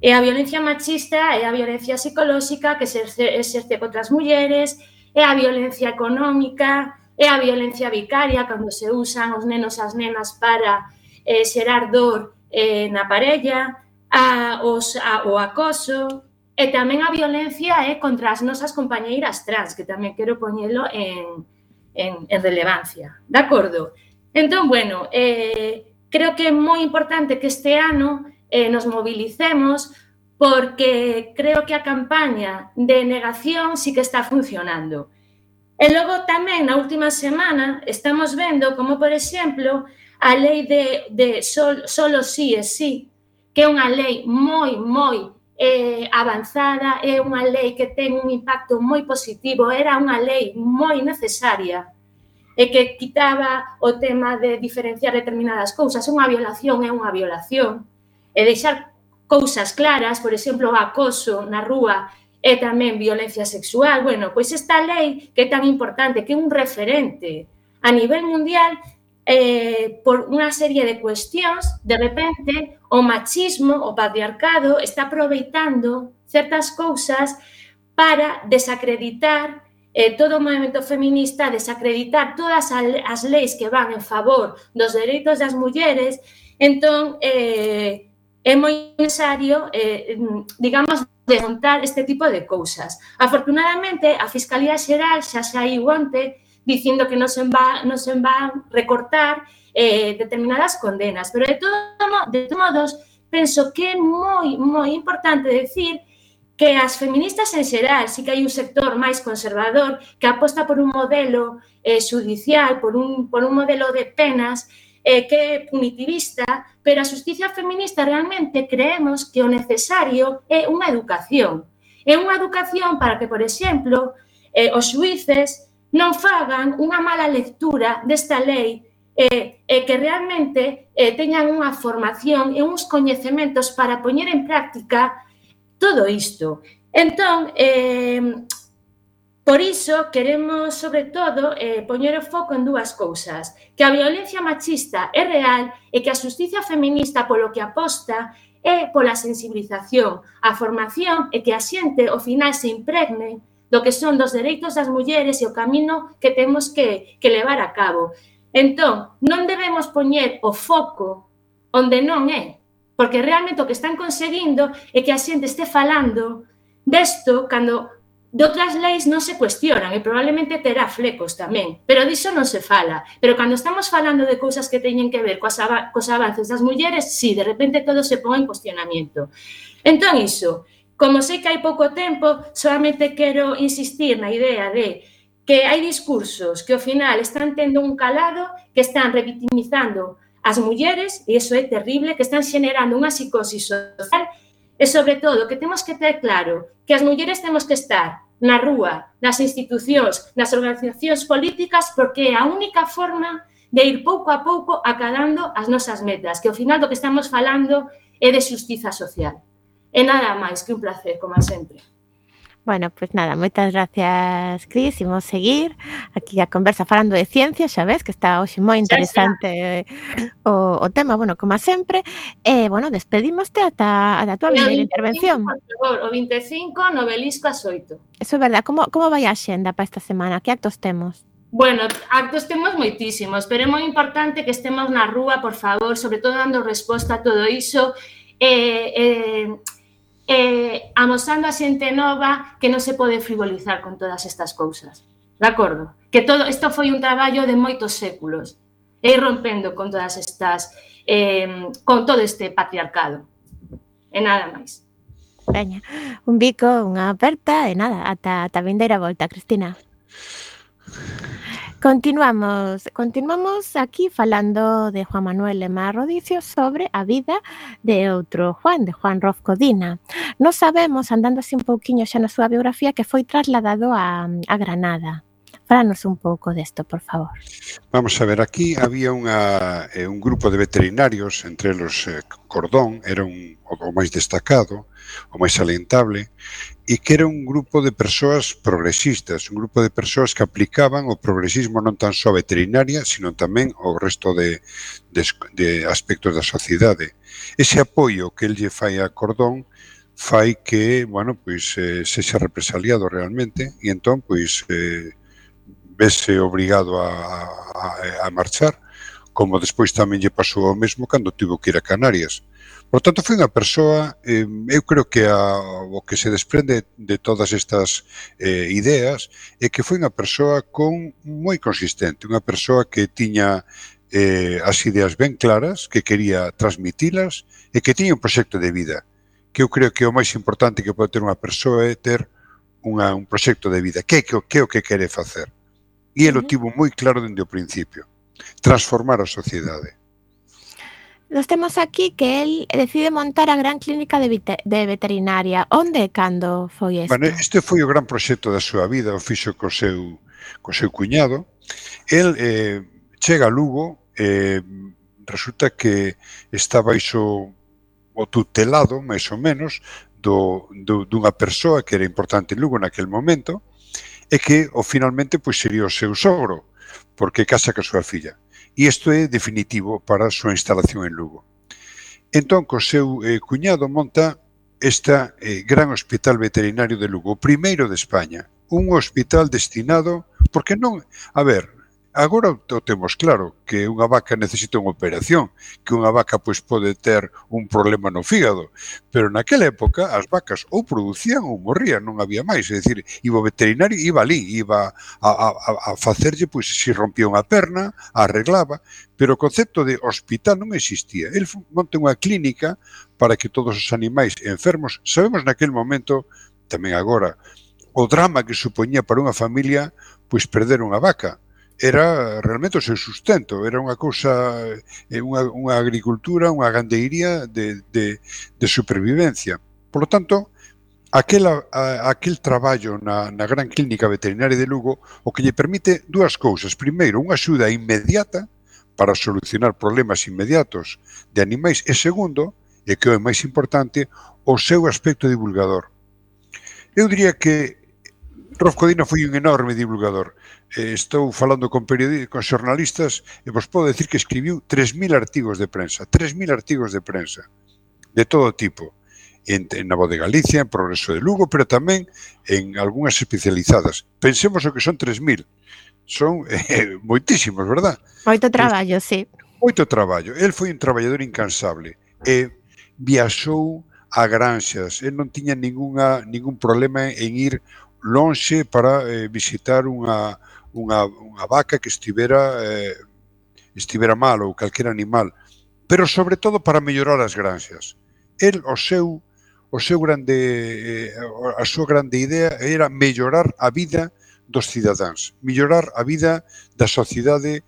e a violencia machista é a violencia psicolóxica que se exerce contra as mulleres, é a violencia económica, é a violencia vicaria cando se usan os nenos e as nenas para eh, xerar dor eh, na parella, a, os, a, o acoso, e tamén a violencia é eh, contra as nosas compañeiras trans, que tamén quero poñelo en, en, en relevancia. De acordo? Entón, bueno, eh, creo que é moi importante que este ano eh, nos movilicemos porque creo que a campaña de negación sí que está funcionando. E logo tamén na última semana estamos vendo como, por exemplo, a lei de, de sol, solo sí e sí, que é unha lei moi, moi eh, avanzada, é unha lei que ten un impacto moi positivo, era unha lei moi necesaria e que quitaba o tema de diferenciar determinadas cousas. Unha violación é unha violación. E deixar cousas claras, por exemplo, o acoso na rúa é tamén violencia sexual. Bueno, pois esta lei que é tan importante, que é un referente a nivel mundial, eh, por unha serie de cuestións, de repente, o machismo, o patriarcado, está aproveitando certas cousas para desacreditar eh, todo o movimento feminista, desacreditar todas as leis que van en favor dos dereitos das mulleres, entón, eh, é moi necesario, eh, digamos, desmontar este tipo de cousas. Afortunadamente, a Fiscalía Xeral xa saiu onte dicindo que non se va, non se van recortar eh, determinadas condenas. Pero de, todo, de todos modos, penso que é moi, moi importante decir que as feministas en xeral, sí que hai un sector máis conservador que aposta por un modelo eh, judicial, por un, por un modelo de penas eh, que é punitivista, pero a justicia feminista realmente creemos que o necesario é unha educación. É unha educación para que, por exemplo, eh, os xuíces non fagan unha mala lectura desta lei e, e que realmente eh, teñan unha formación e uns coñecementos para poñer en práctica todo isto. Entón, eh, por iso queremos, sobre todo, eh, poñer o foco en dúas cousas. Que a violencia machista é real e que a justicia feminista polo que aposta é pola sensibilización, a formación e que a xente, ao final, se impregne do que son dos dereitos das mulleres e o camino que temos que, que levar a cabo. Entón, non debemos poñer o foco onde non é, porque realmente o que están conseguindo é que a xente este falando desto cando de outras leis non se cuestionan e probablemente terá flecos tamén, pero diso non se fala. Pero cando estamos falando de cousas que teñen que ver coas, av cos avances das mulleres, si, sí, de repente todo se pon en cuestionamiento. Entón, iso, Como sei que hai pouco tempo, solamente quero insistir na idea de que hai discursos que ao final están tendo un calado, que están revictimizando as mulleres, e iso é terrible, que están xenerando unha psicosis social, e sobre todo que temos que ter claro que as mulleres temos que estar na rúa, nas institucións, nas organizacións políticas, porque é a única forma de ir pouco a pouco acadando as nosas metas, que ao final do que estamos falando é de xustiza social. E nada máis, que un placer, como sempre. Bueno, pues nada, moitas gracias, Cris. Imos seguir aquí a conversa falando de ciencia, xa ves que está hoxe moi interesante eh, o, o tema, bueno, como sempre. E, eh, bueno, despedimoste ata, ata a túa primeira intervención. Por favor, o 25 novelisco a Eso é verdad. Como, como vai a xenda para esta semana? Que actos temos? Bueno, actos temos moitísimos, pero é moi importante que estemos na rúa, por favor, sobre todo dando resposta a todo iso. Eh, eh, eh, amosando a xente nova que non se pode frivolizar con todas estas cousas. De acordo? Que todo isto foi un traballo de moitos séculos e rompendo con todas estas eh, con todo este patriarcado. E nada máis. Veña, un bico, unha aperta e nada, ata, ata vindeira volta, Cristina. Continuamos, continuamos aquí falando de Juan Manuel Lema Rodicio sobre a vida de outro Juan, de Juan Rof Codina. Non sabemos, andando así un pouquiño xa na súa biografía, que foi trasladado a, a Granada. Fálanos un pouco desto, por favor. Vamos a ver, aquí había unha, eh, un grupo de veterinarios, entre los eh, Cordón, era un, o, o máis destacado, o máis alentable, e que era un grupo de persoas progresistas, un grupo de persoas que aplicaban o progresismo non tan só a veterinaria, sino tamén o resto de, de, de aspectos da sociedade. Ese apoio que el lle fai a Cordón fai que, bueno, pois eh, sexa represaliado realmente e entón pois eh, vese obrigado a, a, a marchar, como despois tamén lle pasou o mesmo cando tivo que ir a Canarias. Por tanto, foi unha persoa, eh, eu creo que a, o que se desprende de todas estas eh, ideas é que foi unha persoa con moi consistente, unha persoa que tiña eh, as ideas ben claras, que quería transmitilas e que tiña un proxecto de vida. Que eu creo que o máis importante que pode ter unha persoa é ter unha, un proxecto de vida. Que, que, que é o que quere facer? E ele o tivo moi claro dende o principio. Transformar a sociedade. Nos temos aquí que el decide montar a gran clínica de, de veterinaria. Onde e cando foi isto? Bueno, este foi o gran proxecto da súa vida, o fixo co seu, co seu cuñado. El eh, chega a Lugo, eh, resulta que está baixo o tutelado, máis ou menos, do, do, dunha persoa que era importante en Lugo naquel momento, é que o finalmente pois sería o seu sogro, porque casa ca súa filla. E isto é definitivo para a súa instalación en Lugo. Entón, co seu eh, cuñado monta esta eh, gran hospital veterinario de Lugo, o primeiro de España, un hospital destinado, porque non, a ver, agora o temos claro, que unha vaca necesita unha operación, que unha vaca pois pode ter un problema no fígado, pero naquela época as vacas ou producían ou morrían, non había máis, é dicir, iba o veterinario, iba ali, iba a, a, a facerlle, pois, se rompía unha perna, arreglaba, pero o concepto de hospital non existía. El monta unha clínica para que todos os animais enfermos, sabemos naquel momento, tamén agora, o drama que supoñía para unha familia pois perder unha vaca, era realmente o seu sustento, era unha cousa eh, unha, unha agricultura, unha gandeiría de, de, de supervivencia. Por lo tanto, aquel, a, aquel traballo na, na Gran Clínica Veterinaria de Lugo o que lle permite dúas cousas. Primeiro, unha axuda inmediata para solucionar problemas inmediatos de animais e segundo, e que é o máis importante, o seu aspecto divulgador. Eu diría que Rolf Codina foi un enorme divulgador. Eh, estou falando con periodistas, con xornalistas e vos podo decir que escribiu 3.000 artigos de prensa, 3.000 artigos de prensa de todo tipo en, en Nabo de Galicia, en Progreso de Lugo, pero tamén en algunhas especializadas. Pensemos o que son 3.000. Son [LAUGHS] eh, moitísimos, verdad? Moito traballo, sí. Moito traballo. El foi un traballador incansable. E viaxou a granxas. El non tiña ningunha, ningún problema en ir lonxe para eh, visitar unha, unha, unha vaca que estivera eh, estivera mal ou calquera animal, pero sobre todo para mellorar as granxas. El o seu o seu grande eh, a súa grande idea era mellorar a vida dos cidadáns, mellorar a vida da sociedade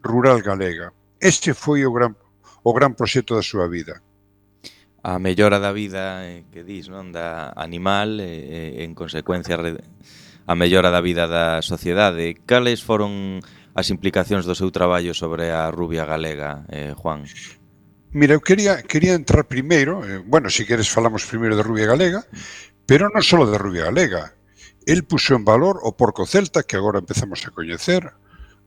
rural galega. Este foi o gran o gran proxecto da súa vida a mellora da vida eh, que dis, non, da animal e eh, en consecuencia a mellora da vida da sociedade. Cales foron as implicacións do seu traballo sobre a rubia galega, eh, Juan? Mira, eu quería, quería entrar primeiro, eh, bueno, se si queres falamos primeiro de rubia galega, pero non só de rubia galega. El puxo en valor o porco celta que agora empezamos a coñecer,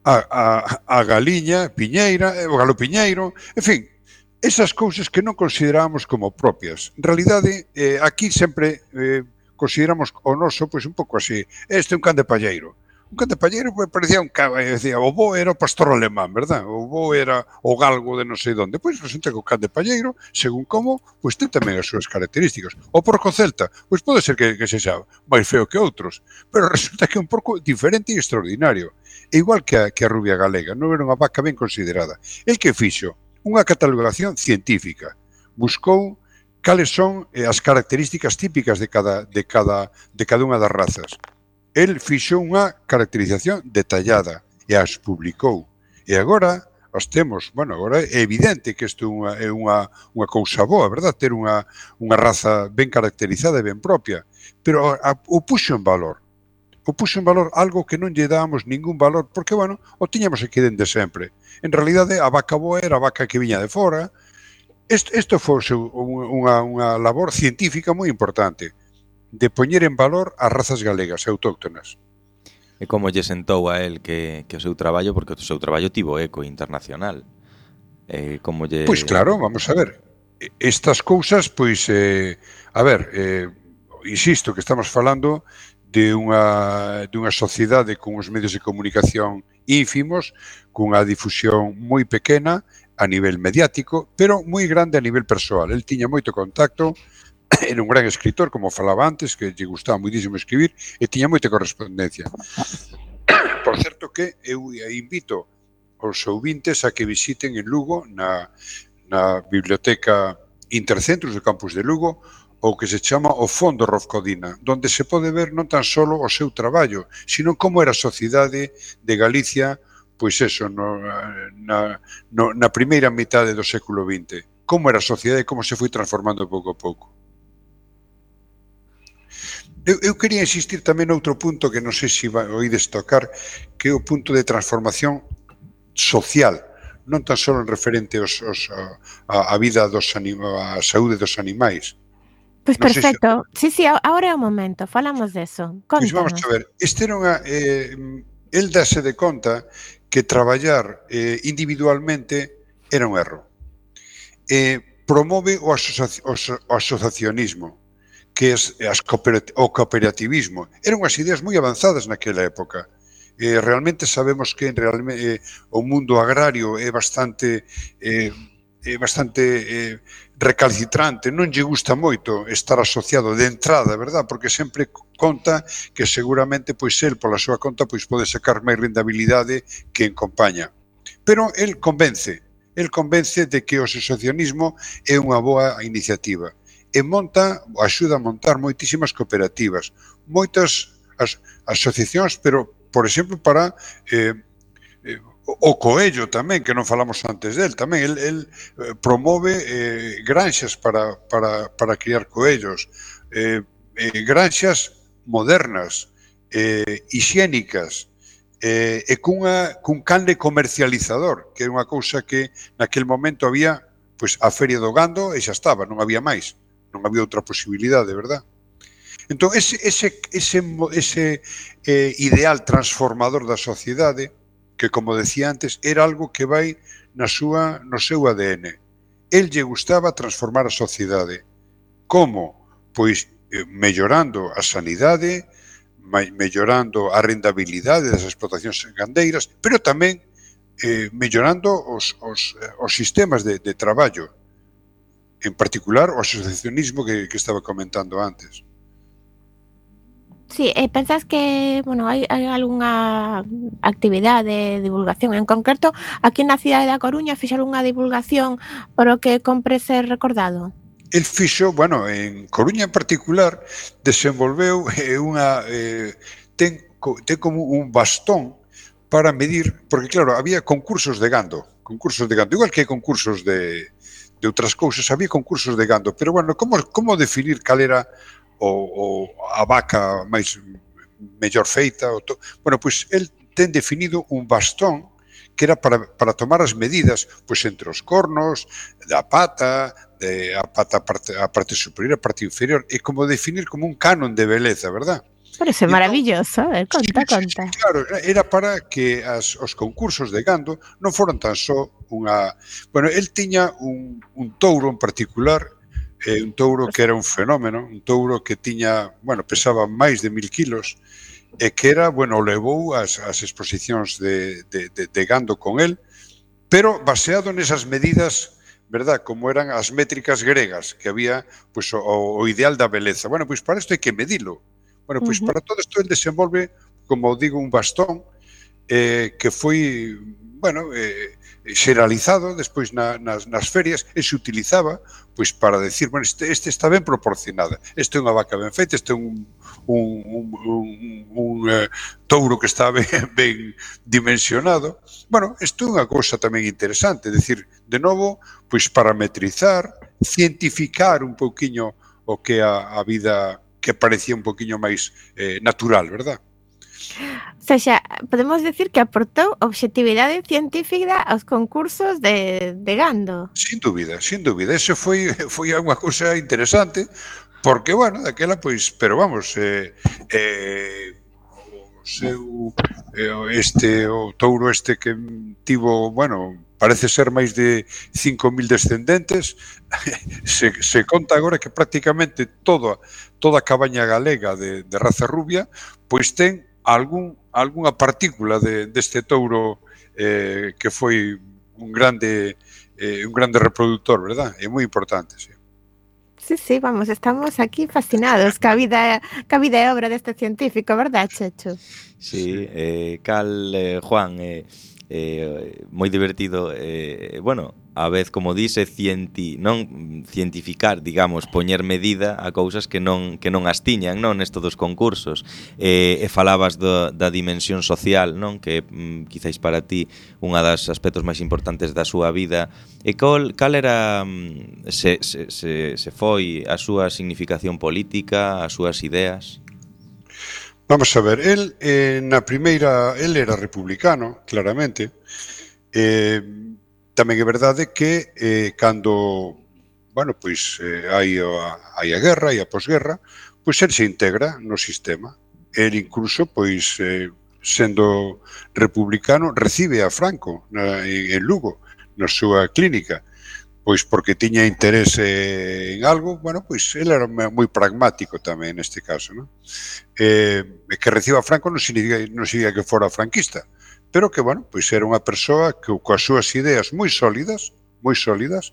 a, a, a galiña piñeira, eh, o galo piñeiro, en fin, esas cousas que non consideramos como propias. En realidade, eh, aquí sempre eh, consideramos o noso pois un pouco así. Este é un can de palleiro. Un can de palleiro pues, parecía un can, eh, decía, o bo era o pastor alemán, verdad? O bo era o galgo de non sei onde. Pois resulta que o can de palleiro, según como, pois ten tamén as súas características. O porco celta, pois pode ser que, que se xa máis feo que outros, pero [LAUGHS] resulta que é un porco diferente e extraordinario. E igual que a, que a rubia galega, non era unha vaca ben considerada. El que fixo? unha catalogación científica. Buscou cales son eh, as características típicas de cada, de cada, de cada unha das razas. El fixou unha caracterización detallada e as publicou. E agora as temos, bueno, agora é evidente que isto é unha, é unha, unha cousa boa, verdad? Ter unha, unha raza ben caracterizada e ben propia, pero a, o puxo en valor o puxo en valor algo que non lle dábamos ningún valor, porque, bueno, o tiñamos aquí dende sempre. En realidade, a vaca boa era a vaca que viña de fora. Isto, isto foi unha, unha labor científica moi importante de poñer en valor as razas galegas e autóctonas. E como lle sentou a el que, que o seu traballo, porque o seu traballo tivo eco internacional. Eh, como lle... Pois claro, vamos a ver. Estas cousas, pois, eh, a ver, eh, insisto que estamos falando de unha, dunha sociedade con os medios de comunicación ínfimos, cunha difusión moi pequena a nivel mediático, pero moi grande a nivel persoal. El tiña moito contacto, [COUGHS] era un gran escritor, como falaba antes, que lle gustaba moitísimo escribir, e tiña moita correspondencia. [COUGHS] Por certo que eu invito aos ouvintes a que visiten en Lugo na, na biblioteca Intercentros do campus de Lugo ou que se chama o Fondo Rofcodina, donde se pode ver non tan solo o seu traballo, sino como era a sociedade de Galicia pois eso, no, na, no, na primeira metade do século XX. Como era a sociedade e como se foi transformando pouco a pouco. Eu, eu quería insistir tamén noutro punto que non sei se vai oides tocar, que é o punto de transformación social non tan só en referente aos, aos, a, a vida dos anima, a saúde dos animais. Pois pues perfecto. Si, se... sí, sí, agora é o momento, falamos deso. Contanos. Pois vamos a ver, este era unha... Eh, el dase de conta que traballar eh, individualmente era un erro. Eh, promove o, asoci, o, asociacionismo, que é as, as o cooperativismo. Eran unhas ideas moi avanzadas naquela época eh, realmente sabemos que en realmente eh, o mundo agrario é bastante eh, é bastante eh, recalcitrante, non lle gusta moito estar asociado de entrada, verdad? Porque sempre conta que seguramente pois el pola súa conta pois pode sacar máis rendabilidade que en compañía. Pero el convence, el convence de que o asociacionismo é unha boa iniciativa e monta, axuda a montar moitísimas cooperativas, moitas as, asociacións, pero por exemplo, para eh, eh, o Coello tamén, que non falamos antes del, tamén el, el eh, promove eh, granxas para, para, para criar coellos, eh, eh, granxas modernas, eh, higiénicas, eh, e cunha, cun canle comercializador, que é unha cousa que naquel momento había pois, a feria do gando e xa estaba, non había máis, non había outra posibilidade, verdad? Entón, ese, ese, ese, ese eh, ideal transformador da sociedade, que, como decía antes, era algo que vai na súa, no seu ADN. El lle gustaba transformar a sociedade. Como? Pois eh, mellorando a sanidade, mellorando a rendabilidade das explotacións gandeiras, pero tamén eh, mellorando os, os, eh, os sistemas de, de traballo, en particular o asociacionismo que, que estaba comentando antes. Sí, eh, e pensas que, bueno, hai, hai algunha actividade de divulgación en concreto aquí na cidade da Coruña fixeron unha divulgación por o que compre ser recordado? El fixo, bueno, en Coruña en particular desenvolveu [LAUGHS] eh, unha eh, ten, ten como un bastón para medir, porque claro, había concursos de gando, concursos de gando, igual que hai concursos de, de outras cousas, había concursos de gando, pero bueno, como, como definir cal era o, o a vaca máis mellor feita, ou to... bueno, pois el ten definido un bastón que era para, para tomar as medidas pois entre os cornos, da pata, de, a pata parte, a parte superior, a parte inferior, e como definir como un canon de beleza, verdad? Parece maravilloso, a ver, conta, sí, conta. Sí, claro, era para que as, os concursos de gando non foron tan só unha... Bueno, el tiña un, un touro en particular eh, un touro que era un fenómeno, un touro que tiña, bueno, pesaba máis de mil kilos, e que era, bueno, levou as, as exposicións de, de, de, de gando con el, pero baseado nesas medidas verdad, como eran as métricas gregas, que había pues, o, o ideal da beleza. Bueno, pois para isto hai que medilo. Bueno, pois uh -huh. para todo isto el desenvolve, como digo, un bastón eh, que foi bueno, eh, xeralizado despois na, nas, nas ferias e se utilizaba pois para decir, bueno, este, este está ben proporcionada, este é unha vaca ben feita, este é un, un, un, un, un eh, touro que está [LAUGHS] ben, ben dimensionado. Bueno, isto é unha cousa tamén interesante, decir, de novo, pois parametrizar, cientificar un pouquiño o que a, a vida que parecía un poquinho máis eh, natural, verdad? Sexa, podemos decir que aportou objetividade científica aos concursos de, de gando. Sin dúbida, sin dúbida. Eso foi, [LAUGHS] foi unha cousa interesante, porque, bueno, daquela, pois, pero vamos, eh, eh, o seu, eh, este, o touro este que tivo, bueno, parece ser máis de 5.000 descendentes, [LAUGHS] se, se conta agora que prácticamente toda toda a cabaña galega de, de raza rubia pois ten algún, algunha partícula de, deste touro eh, que foi un grande eh, un grande reproductor, verdad? É moi importante, sí. Sí, sí, vamos, estamos aquí fascinados ca vida, ca vida e obra deste científico, verdad, Checho? Sí, eh, cal, eh, Juan, eh, eh, moi divertido. Eh, bueno, a vez, como dice, cienti, non cientificar, digamos, poñer medida a cousas que non que non as tiñan, non, nesto dos concursos. Eh, e falabas do, da dimensión social, non, que mm, quizáis para ti unha das aspectos máis importantes da súa vida. E cal, cal era mm, se, se, se, se foi a súa significación política, as súas ideas? Vamos a ver, el eh, na primeira, el era republicano, claramente. Eh, Tamén é verdade que eh, cando bueno, pois eh, hai, a, hai a guerra e a posguerra, pois el se integra no sistema. El incluso, pois, eh, sendo republicano, recibe a Franco na, en Lugo, na súa clínica pois porque tiña interese en algo, bueno, pois ele era moi pragmático tamén neste caso, non? Eh, que reciba Franco non significa, non significa que fora franquista, pero que, bueno, pois era unha persoa que coas súas ideas moi sólidas, moi sólidas,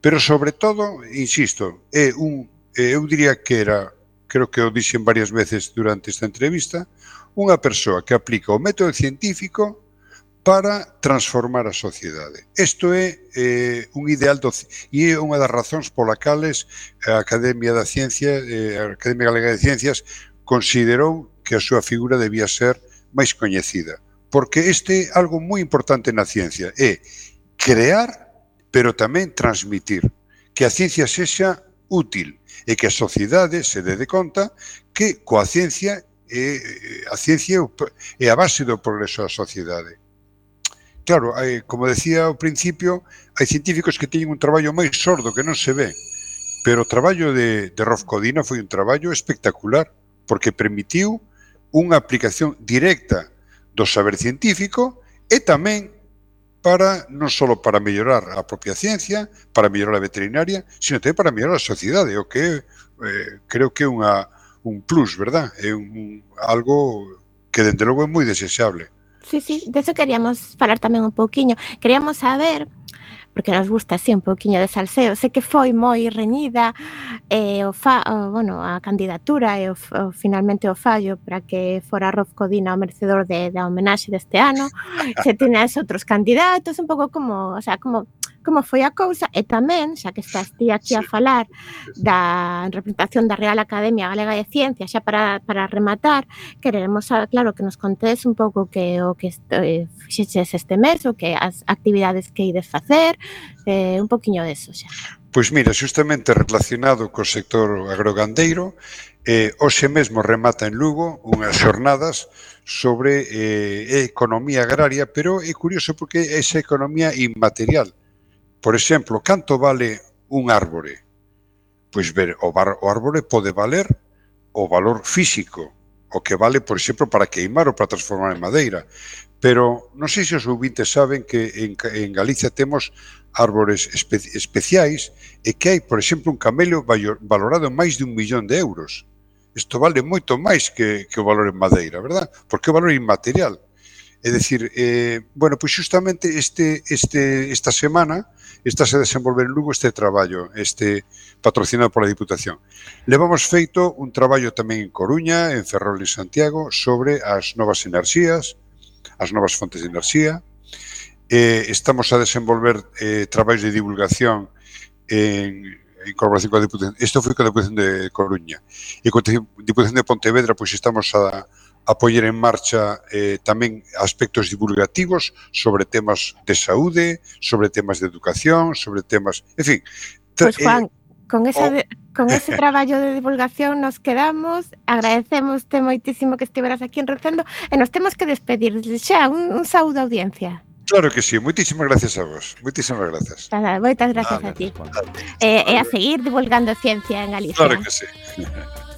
pero sobre todo, insisto, é un, eu diría que era, creo que o dixen varias veces durante esta entrevista, unha persoa que aplica o método científico para transformar a sociedade. Isto é eh, un ideal do, e é unha das razóns pola cales a Academia da Ciencia, eh, a Academia Galega de Ciencias considerou que a súa figura debía ser máis coñecida porque este é algo moi importante na ciencia, é crear, pero tamén transmitir, que a ciencia sexa útil e que a sociedade se dede conta que coa ciencia é, a ciencia é a base do progreso da sociedade. Claro, hai, como decía ao principio, hai científicos que teñen un traballo moi sordo que non se ve, pero o traballo de, de Rolf Codina foi un traballo espectacular, porque permitiu unha aplicación directa do saber científico e tamén para non só para mellorar a propia ciencia, para mellorar a veterinaria, sino tamén para mellorar a sociedade, o que eh, creo que é unha, un plus, verdad? É un, un, algo que dende logo é moi desexable. Sí, sí, de eso queríamos falar tamén un pouquiño. Queríamos saber porque nos gusta así un pouquiño de salseo. Sei que foi moi reñida eh, o fa, o, bueno, a candidatura e o, o, finalmente o fallo para que fora Rolf Codina o merecedor de, da homenaxe deste ano. [LAUGHS] Se tiñas outros candidatos, un pouco como, o sea, como como foi a cousa e tamén, xa que estás ti aquí a falar da representación da Real Academia Galega de Ciencias, xa para, para rematar, queremos, ah, claro, que nos contes un pouco que o que eh, fixeches este mes, o que as actividades que ides facer, eh, un poquinho deso xa. Pois mira, xustamente relacionado co sector agrogandeiro, eh, hoxe mesmo remata en Lugo unhas xornadas sobre eh, economía agraria, pero é curioso porque é esa economía inmaterial, Por exemplo, canto vale un árbore? Pois ver, o, bar, o árbore pode valer o valor físico, o que vale, por exemplo, para queimar ou para transformar en madeira. Pero non sei se os ouvintes saben que en, en Galicia temos árbores espe, especiais e que hai, por exemplo, un camelo valorado en máis de un millón de euros. Isto vale moito máis que, que o valor en madeira, verdad? Porque o valor inmaterial. É dicir, eh, bueno, pois justamente este, este, esta semana estáse a desenvolver en Lugo este traballo, este patrocinado pola Diputación. Levamos feito un traballo tamén en Coruña, en Ferrol e Santiago, sobre as novas enerxías, as novas fontes de enerxía. Eh, estamos a desenvolver eh, traballos de divulgación en, en colaboración coa Diputación. Isto foi coa Diputación de Coruña. E coa Diputación de Pontevedra, pois estamos a, a poñer en marcha eh, tamén aspectos divulgativos sobre temas de saúde, sobre temas de educación, sobre temas... En fin... Pois, pues, Juan, eh, con, esa, oh. con ese traballo de divulgación nos quedamos. Agradecemoste moitísimo que estiveras aquí en Rocendo e nos temos que despedir. Xa, un, un saúdo a audiencia. Claro que sí, moitísimas gracias a vos. Moitísimas gracias. Nada, moitas gracias ah, a ti. Gracias, eh, e a seguir divulgando ciencia en Galicia. Claro que sí. [LAUGHS]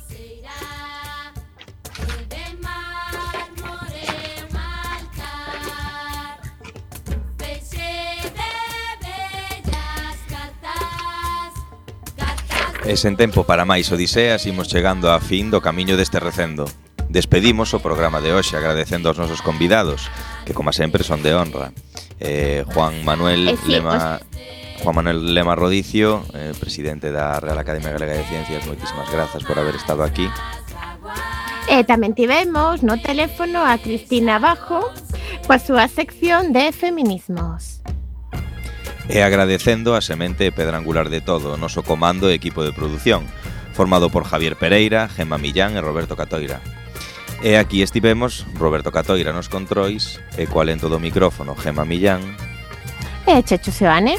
E sen tempo para máis odiseas imos chegando a fin do camiño deste recendo. Despedimos o programa de hoxe agradecendo aos nosos convidados, que como sempre son de honra. Eh, Juan Manuel eh, sí, Lema... Os... Juan Manuel Lema Rodicio, eh, presidente da Real Academia Galega de Ciencias, moitísimas grazas por haber estado aquí. E tamén tivemos no teléfono a Cristina Bajo coa súa sección de feminismos e agradecendo a semente pedrangular de todo o noso comando e equipo de produción, formado por Javier Pereira, Gemma Millán e Roberto Catoira. E aquí estivemos Roberto Catoira nos controis e co alento do micrófono Gemma Millán e Checho Sebane.